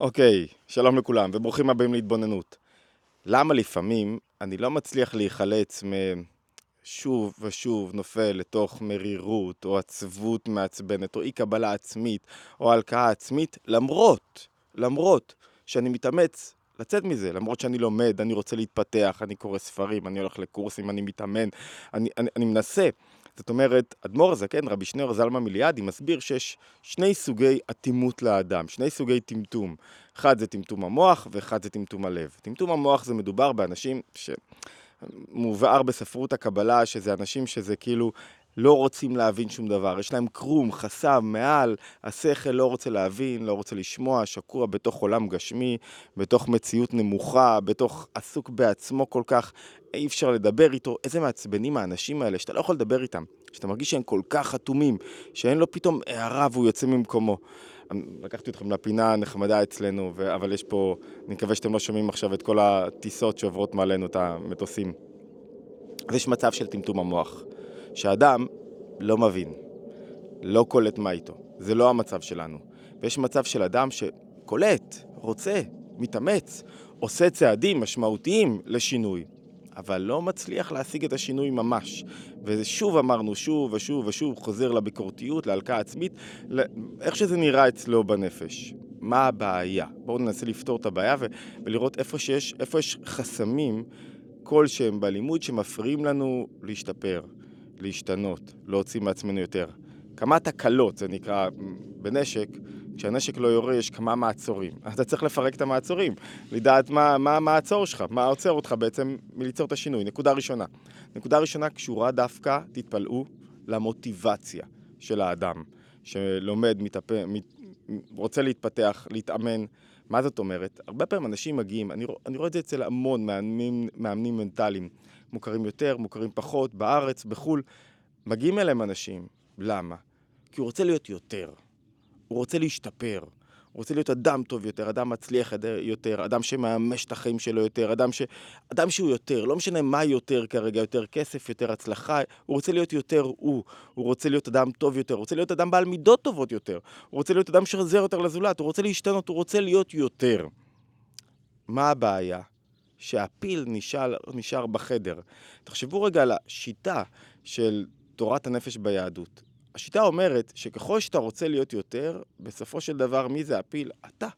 אוקיי, שלום לכולם וברוכים הבאים להתבוננות. למה לפעמים אני לא מצליח להיחלץ משוב ושוב נופל לתוך מרירות או עצבות מעצבנת או אי קבלה עצמית או הלקאה עצמית למרות, למרות שאני מתאמץ לצאת מזה, למרות שאני לומד, אני רוצה להתפתח, אני קורא ספרים, אני הולך לקורסים, אני מתאמן, אני, אני, אני מנסה. זאת אומרת, אדמו"ר הזקן, רבי שניאור זלמה מיליאדי, מסביר שיש שני סוגי אטימות לאדם, שני סוגי טמטום. אחד זה טמטום המוח ואחד זה טמטום הלב. טמטום המוח זה מדובר באנשים שמובהר בספרות הקבלה, שזה אנשים שזה כאילו לא רוצים להבין שום דבר, יש להם קרום, חסם, מעל, השכל לא רוצה להבין, לא רוצה לשמוע, שקוע בתוך עולם גשמי, בתוך מציאות נמוכה, בתוך עסוק בעצמו כל כך, אי אפשר לדבר איתו. איזה מעצבנים האנשים האלה, שאתה לא יכול לדבר איתם, שאתה מרגיש שהם כל כך אטומים, שאין לו פתאום הערה והוא יוצא ממקומו. לקחתי אתכם לפינה הנחמדה אצלנו, ו... אבל יש פה, אני מקווה שאתם לא שומעים עכשיו את כל הטיסות שעוברות מעלינו, את המטוסים. אז יש מצב של טמטום המוח. שאדם לא מבין, לא קולט מה איתו. זה לא המצב שלנו. ויש מצב של אדם שקולט, רוצה, מתאמץ, עושה צעדים משמעותיים לשינוי, אבל לא מצליח להשיג את השינוי ממש. ושוב אמרנו, שוב ושוב ושוב, חוזר לביקורתיות, להלקאה עצמית, איך שזה נראה אצלו בנפש. מה הבעיה? בואו ננסה לפתור את הבעיה ולראות איפה שיש, איפה יש חסמים כלשהם בלימוד שמפריעים לנו להשתפר. להשתנות, להוציא מעצמנו יותר. כמה תקלות, זה נקרא, בנשק, כשהנשק לא יורה יש כמה מעצורים. אתה צריך לפרק את המעצורים, לדעת מה, מה המעצור שלך, מה עוצר אותך בעצם מליצור את השינוי. נקודה ראשונה. נקודה ראשונה קשורה דווקא, תתפלאו, למוטיבציה של האדם, שלומד, מתאפ... מת... רוצה להתפתח, להתאמן. מה זאת אומרת? הרבה פעמים אנשים מגיעים, אני, אני רואה את זה אצל המון מאמנים, מאמנים מנטליים. מוכרים יותר, מוכרים פחות, בארץ, בחו"ל. מגיעים אליהם אנשים. למה? כי הוא רוצה להיות יותר. הוא רוצה להשתפר. רוצה להיות אדם טוב יותר, אדם מצליח יותר, אדם שמאמש את החיים שלו יותר, אדם, ש... אדם שהוא יותר, לא משנה מה יותר כרגע, יותר כסף, יותר הצלחה, הוא רוצה להיות יותר הוא, הוא רוצה להיות אדם טוב יותר, הוא רוצה להיות אדם בעל מידות טובות יותר, הוא רוצה להיות אדם שעוזר יותר לזולת, הוא רוצה להשתנות, הוא רוצה להיות יותר. מה הבעיה? שהפיל נשאר, נשאר בחדר. תחשבו רגע על השיטה של תורת הנפש ביהדות. השיטה אומרת שככל שאתה רוצה להיות יותר, בסופו של דבר מי זה הפיל? אתה.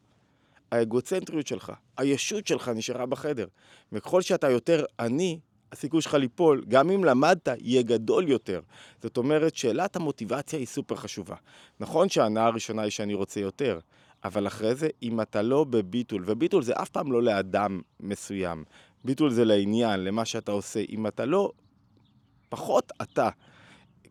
האגוצנטריות שלך, הישות שלך נשארה בחדר. וככל שאתה יותר עני, הסיכוי שלך ליפול, גם אם למדת, יהיה גדול יותר. זאת אומרת, שאלת המוטיבציה היא סופר חשובה. נכון שההנאה הראשונה היא שאני רוצה יותר, אבל אחרי זה, אם אתה לא בביטול, וביטול זה אף פעם לא לאדם מסוים, ביטול זה לעניין, למה שאתה עושה, אם אתה לא פחות אתה,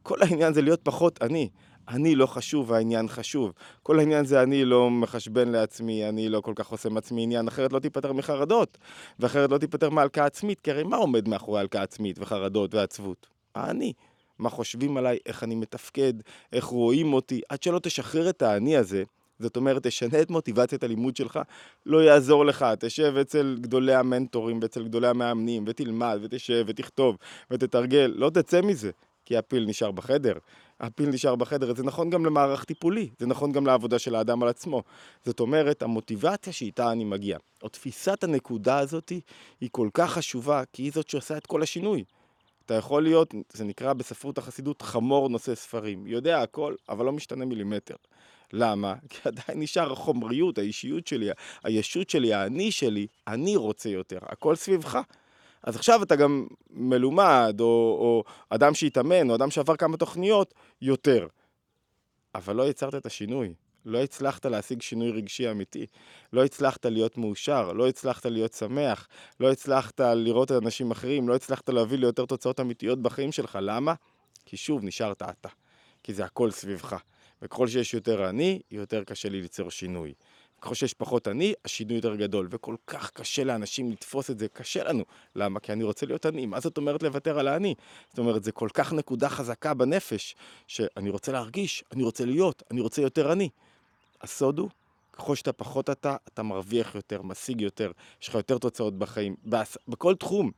כל העניין זה להיות פחות אני. אני לא חשוב, העניין חשוב. כל העניין זה אני לא מחשבן לעצמי, אני לא כל כך עושה מעצמי עניין, אחרת לא תיפטר מחרדות, ואחרת לא תיפטר מהלקאה עצמית, כי הרי מה עומד מאחורי הלקאה עצמית וחרדות ועצבות? האני. מה חושבים עליי, איך אני מתפקד, איך רואים אותי, עד שלא תשחרר את האני הזה, זאת אומרת, תשנה את מוטיבציית הלימוד שלך, לא יעזור לך, תשב אצל גדולי המנטורים ואצל גדולי המאמנים, ותלמד, ותשב, ותכתוב, ותתרגל, לא תצא מזה, כי הפיל נשאר בחדר. הפיל נשאר בחדר, זה נכון גם למערך טיפולי, זה נכון גם לעבודה של האדם על עצמו. זאת אומרת, המוטיבציה שאיתה אני מגיע, או תפיסת הנקודה הזאת, היא כל כך חשובה, כי היא זאת שעושה את כל השינוי. אתה יכול להיות, זה נקרא בספרות החסידות, חמור נושא ספרים. יודע הכל, אבל לא משתנה מילימטר. למה? כי עדיין נשאר החומריות, האישיות שלי, הישות שלי, האני שלי, אני רוצה יותר, הכל סביבך. אז עכשיו אתה גם מלומד, או, או אדם שהתאמן, או אדם שעבר כמה תוכניות, יותר. אבל לא יצרת את השינוי. לא הצלחת להשיג שינוי רגשי אמיתי. לא הצלחת להיות מאושר, לא הצלחת להיות שמח, לא הצלחת לראות את אנשים אחרים, לא הצלחת להביא ליותר תוצאות אמיתיות בחיים שלך. למה? כי שוב, נשארת אתה. כי זה הכל סביבך. וככל שיש יותר אני, יותר קשה לי ליצור שינוי. ככל שיש פחות אני, השינוי יותר גדול. וכל כך קשה לאנשים לתפוס את זה, קשה לנו. למה? כי אני רוצה להיות אני. מה זאת אומרת לוותר על האני? זאת אומרת, זה כל כך נקודה חזקה בנפש, שאני רוצה להרגיש, אני רוצה להיות, אני רוצה יותר אני. הסוד הוא, ככל שאתה פחות אתה, אתה מרוויח יותר, משיג יותר, יש לך יותר תוצאות בחיים, בעס... בכל תחום.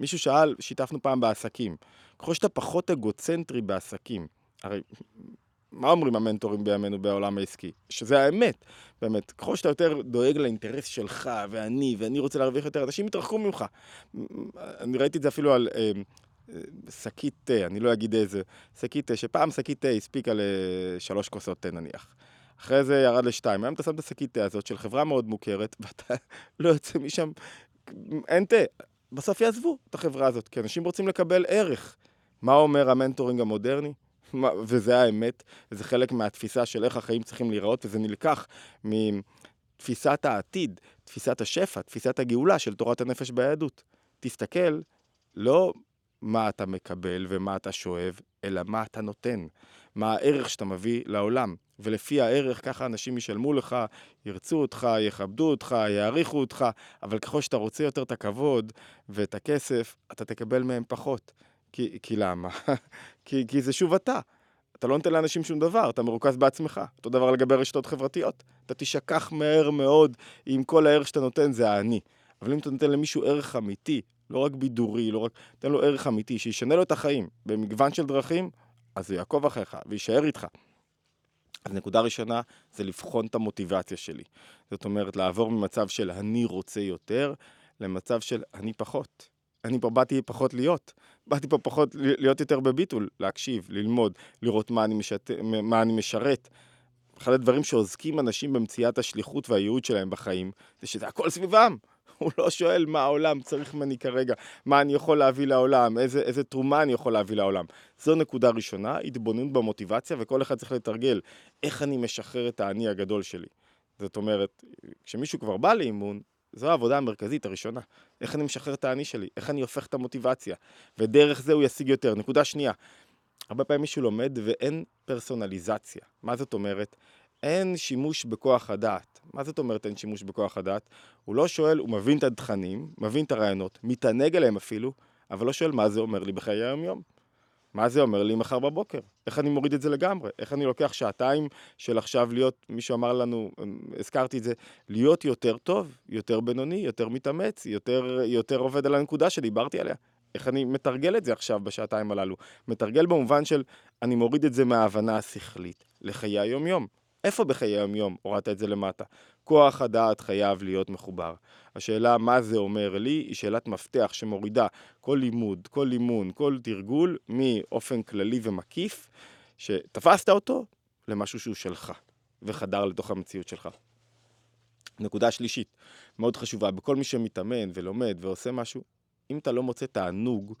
מישהו שאל, שיתפנו פעם בעסקים, ככל שאתה פחות אגוצנטרי בעסקים, הרי מה אומרים המנטורים בימינו בעולם העסקי? שזה האמת, באמת. ככל שאתה יותר דואג לאינטרס שלך, ואני, ואני רוצה להרוויח יותר, אנשים יתרחקו ממך. אני ראיתי את זה אפילו על אה, אה, שקית תה, אני לא אגיד איזה, שקית תה, שפעם שקית תה הספיקה לשלוש כוסות תה נניח. אחרי זה ירד לשתיים. היום אתה שם את השקית תה הזאת של חברה מאוד מוכרת, ואתה לא יוצא משם, אין תה. בסוף יעזבו את החברה הזאת, כי אנשים רוצים לקבל ערך. מה אומר המנטורינג המודרני? וזה האמת, וזה חלק מהתפיסה של איך החיים צריכים להיראות, וזה נלקח מתפיסת העתיד, תפיסת השפע, תפיסת הגאולה של תורת הנפש ביהדות. תסתכל, לא מה אתה מקבל ומה אתה שואב, אלא מה אתה נותן, מה הערך שאתה מביא לעולם. ולפי הערך ככה אנשים ישלמו לך, ירצו אותך, יכבדו אותך, יעריכו אותך, אבל ככל שאתה רוצה יותר את הכבוד ואת הכסף, אתה תקבל מהם פחות. כי, כי למה? כי, כי זה שוב אתה. אתה לא נותן לאנשים שום דבר, אתה מרוכז בעצמך. אותו דבר לגבי רשתות חברתיות. אתה תשכח מהר מאוד אם כל הערך שאתה נותן זה האני. אבל אם אתה נותן למישהו ערך אמיתי, לא רק בידורי, לא רק... תן לו ערך אמיתי, שישנה לו את החיים במגוון של דרכים, אז הוא יעקוב אחריך ויישאר איתך. אז נקודה ראשונה זה לבחון את המוטיבציה שלי. זאת אומרת, לעבור ממצב של אני רוצה יותר, למצב של אני פחות. אני פה באתי פחות להיות. באתי פה פחות להיות יותר בביטול, להקשיב, ללמוד, לראות מה אני, משת... מה אני משרת. אחד הדברים שעוזקים אנשים במציאת השליחות והייעוד שלהם בחיים, זה שזה הכל סביבם. הוא לא שואל מה העולם צריך ממני כרגע, מה אני יכול להביא לעולם, איזה, איזה תרומה אני יכול להביא לעולם. זו נקודה ראשונה, התבוננות במוטיבציה, וכל אחד צריך לתרגל איך אני משחרר את האני הגדול שלי. זאת אומרת, כשמישהו כבר בא לאימון, זו העבודה המרכזית הראשונה. איך אני משחרר את האני שלי, איך אני הופך את המוטיבציה, ודרך זה הוא ישיג יותר. נקודה שנייה, הרבה פעמים מישהו לומד ואין פרסונליזציה. מה זאת אומרת? אין שימוש בכוח הדעת. מה זאת אומרת אין שימוש בכוח הדעת? הוא לא שואל, הוא מבין את התכנים, מבין את הרעיונות, מתענג עליהם אפילו, אבל לא שואל מה זה אומר לי בחיי היום-יום. מה זה אומר לי מחר בבוקר? איך אני מוריד את זה לגמרי? איך אני לוקח שעתיים של עכשיו להיות, מישהו אמר לנו, הזכרתי את זה, להיות יותר טוב, יותר בינוני, יותר מתאמץ, יותר, יותר עובד על הנקודה שדיברתי עליה. איך אני מתרגל את זה עכשיו בשעתיים הללו? מתרגל במובן של אני מוריד את זה מההבנה השכלית לחיי היום-יום. איפה בחיי היום-יום הורדת את זה למטה? כוח הדעת חייב להיות מחובר. השאלה מה זה אומר לי היא שאלת מפתח שמורידה כל לימוד, כל אימון, כל תרגול מאופן כללי ומקיף, שתפסת אותו למשהו שהוא שלך וחדר לתוך המציאות שלך. נקודה שלישית, מאוד חשובה, בכל מי שמתאמן ולומד ועושה משהו, אם אתה לא מוצא תענוג,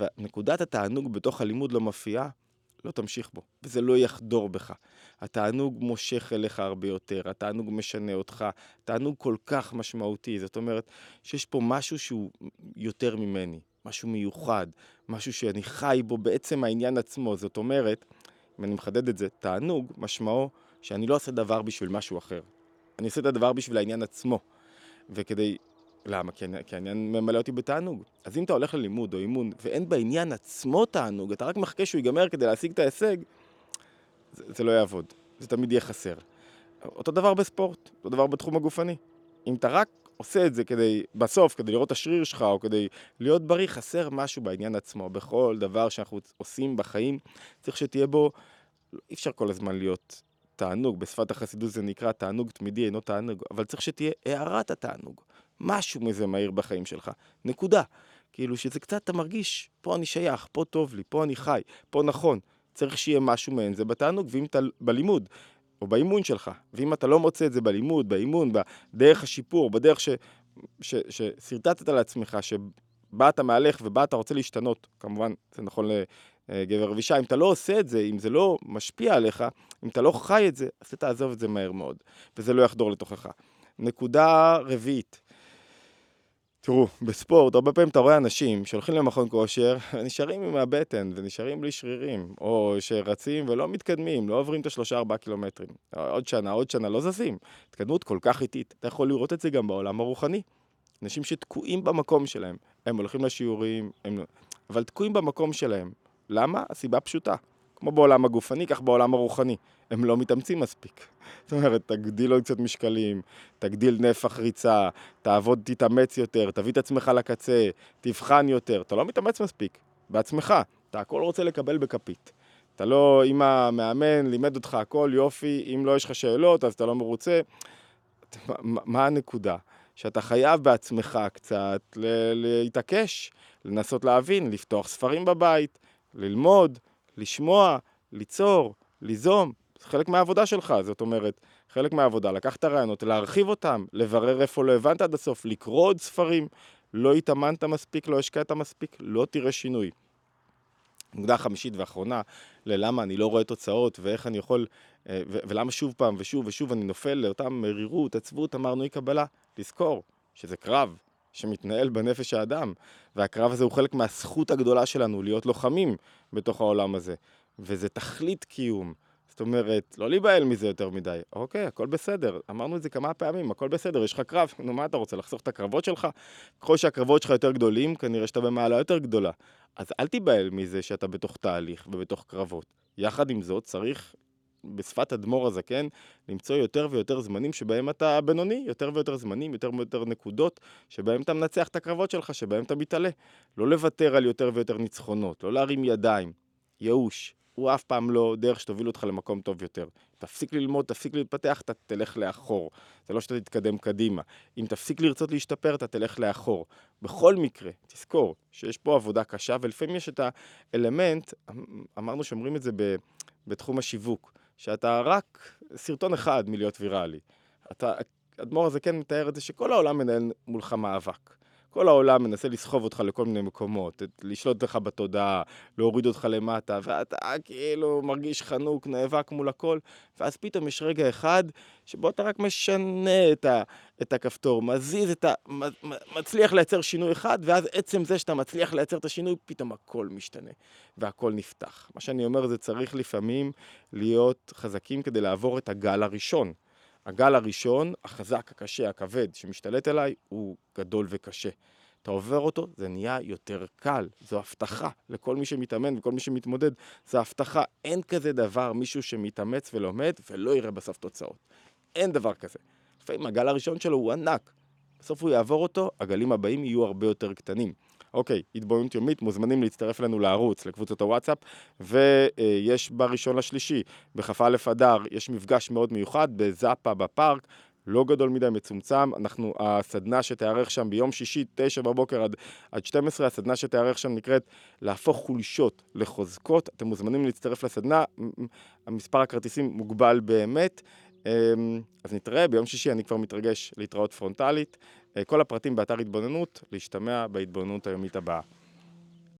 ונקודת התענוג בתוך הלימוד לא מופיעה, לא תמשיך בו, וזה לא יחדור בך. התענוג מושך אליך הרבה יותר, התענוג משנה אותך, תענוג כל כך משמעותי, זאת אומרת שיש פה משהו שהוא יותר ממני, משהו מיוחד, משהו שאני חי בו בעצם העניין עצמו, זאת אומרת, אם אני מחדד את זה, תענוג משמעו שאני לא עושה דבר בשביל משהו אחר, אני עושה את הדבר בשביל העניין עצמו, וכדי למה? כי, כי העניין ממלא אותי בתענוג. אז אם אתה הולך ללימוד או אימון ואין בעניין עצמו תענוג, אתה רק מחכה שהוא ייגמר כדי להשיג את ההישג, זה, זה לא יעבוד. זה תמיד יהיה חסר. אותו דבר בספורט, אותו דבר בתחום הגופני. אם אתה רק עושה את זה כדי, בסוף, כדי לראות את השריר שלך או כדי להיות בריא, חסר משהו בעניין עצמו. בכל דבר שאנחנו עושים בחיים, צריך שתהיה בו, אי אפשר כל הזמן להיות תענוג, בשפת החסידות זה נקרא תענוג תמידי אינו תענוג, אבל צריך שתהיה הערת התענוג. משהו מזה מהיר בחיים שלך. נקודה. כאילו שזה קצת אתה מרגיש, פה אני שייך, פה טוב לי, פה אני חי, פה נכון. צריך שיהיה משהו מעין זה בתענוג, ואם אתה בלימוד, או באימון שלך, ואם אתה לא מוצא את זה בלימוד, באימון, בדרך השיפור, בדרך ש, ש, ששרטטת לעצמך, שבה אתה מהלך ובה אתה רוצה להשתנות, כמובן, זה נכון לגבר אבישי, אם אתה לא עושה את זה, אם זה לא משפיע עליך, אם אתה לא חי את זה, אז אתה תעזוב את זה מהר מאוד, וזה לא יחדור לתוכך. נקודה רביעית, תראו, בספורט, הרבה פעמים אתה רואה אנשים שהולכים למכון כושר, נשארים עם הבטן ונשארים בלי שרירים, או שרצים ולא מתקדמים, לא עוברים את השלושה ארבעה קילומטרים. עוד שנה, עוד שנה, לא זזים. התקדמות כל כך איטית. אתה יכול לראות את זה גם בעולם הרוחני. אנשים שתקועים במקום שלהם. הם הולכים לשיעורים, הם... אבל תקועים במקום שלהם. למה? הסיבה פשוטה. כמו בעולם הגופני, כך בעולם הרוחני. הם לא מתאמצים מספיק. זאת אומרת, תגדיל עוד קצת משקלים, תגדיל נפח ריצה, תעבוד, תתאמץ יותר, תביא את עצמך לקצה, תבחן יותר. אתה לא מתאמץ מספיק, בעצמך. אתה הכל רוצה לקבל בכפית. אתה לא, אם המאמן לימד אותך הכל יופי, אם לא יש לך שאלות אז אתה לא מרוצה. מה, הנקודה? שאתה חייב בעצמך קצת להתעקש, לנסות להבין, לפתוח ספרים בבית, ללמוד, לשמוע, ליצור, ליזום. זה חלק מהעבודה שלך, זאת אומרת, חלק מהעבודה, לקחת את הרעיונות, להרחיב אותם, לברר איפה לא הבנת עד הסוף, לקרוא עוד ספרים, לא התאמנת מספיק, לא השקעת מספיק, לא תראה שינוי. נקודה חמישית ואחרונה, ללמה אני לא רואה תוצאות ואיך אני יכול, אה, ולמה שוב פעם ושוב ושוב אני נופל לאותה מרירות, עצבות, אמרנו אי קבלה, לזכור שזה קרב שמתנהל בנפש האדם, והקרב הזה הוא חלק מהזכות הגדולה שלנו להיות לוחמים בתוך העולם הזה, וזה תכלית קיום. זאת אומרת, לא להיבהל מזה יותר מדי. אוקיי, הכל בסדר. אמרנו את זה כמה פעמים, הכל בסדר, יש לך קרב. נו, מה אתה רוצה, לחסוך את הקרבות שלך? ככל שהקרבות שלך יותר גדולים, כנראה שאתה במעלה יותר גדולה. אז אל תיבהל מזה שאתה בתוך תהליך ובתוך קרבות. יחד עם זאת, צריך בשפת אדמו"ר הזקן, למצוא יותר ויותר זמנים שבהם אתה בינוני, יותר ויותר זמנים, יותר ויותר נקודות, שבהם אתה מנצח את הקרבות שלך, שבהם אתה מתעלה. לא לוותר על יותר ויותר ניצחונות, לא להרים ידיים. ייאוש, הוא אף פעם לא דרך שתוביל אותך למקום טוב יותר. תפסיק ללמוד, תפסיק להתפתח, אתה תלך לאחור. זה לא שאתה תתקדם קדימה. אם תפסיק לרצות להשתפר, אתה תלך לאחור. בכל מקרה, תזכור שיש פה עבודה קשה, ולפעמים יש את האלמנט, אמ, אמרנו שאומרים את זה בתחום השיווק, שאתה רק סרטון אחד מלהיות ויראלי. אתה, אדמו"ר הזה כן מתאר את זה שכל העולם מנהל מולך מאבק. כל העולם מנסה לסחוב אותך לכל מיני מקומות, לשלוט לך בתודעה, להוריד אותך למטה, ואתה כאילו מרגיש חנוק, נאבק מול הכל, ואז פתאום יש רגע אחד שבו אתה רק משנה את, ה, את הכפתור, מזיז את ה... מצליח לייצר שינוי אחד, ואז עצם זה שאתה מצליח לייצר את השינוי, פתאום הכל משתנה, והכל נפתח. מה שאני אומר זה צריך לפעמים להיות חזקים כדי לעבור את הגל הראשון. הגל הראשון, החזק, הקשה, הכבד, שמשתלט עליי, הוא גדול וקשה. אתה עובר אותו, זה נהיה יותר קל. זו הבטחה לכל מי שמתאמן וכל מי שמתמודד. זו הבטחה. אין כזה דבר, מישהו שמתאמץ ולומד ולא יראה בסוף תוצאות. אין דבר כזה. לפעמים הגל הראשון שלו הוא ענק. בסוף הוא יעבור אותו, הגלים הבאים יהיו הרבה יותר קטנים. אוקיי, התבוננות יומית, מוזמנים להצטרף אלינו לערוץ, לקבוצות הוואטסאפ, ויש בראשון לשלישי, בכ"א אדר, יש מפגש מאוד מיוחד בזאפה בפארק. לא גדול מדי, מצומצם. אנחנו, הסדנה שתיארך שם ביום שישי, תשע בבוקר עד, עד 12, הסדנה שתיארך שם נקראת להפוך חולשות לחוזקות. אתם מוזמנים להצטרף לסדנה, המספר הכרטיסים מוגבל באמת. אמ, אז נתראה, ביום שישי אני כבר מתרגש להתראות פרונטלית. אה, כל הפרטים באתר התבוננות, להשתמע בהתבוננות היומית הבאה.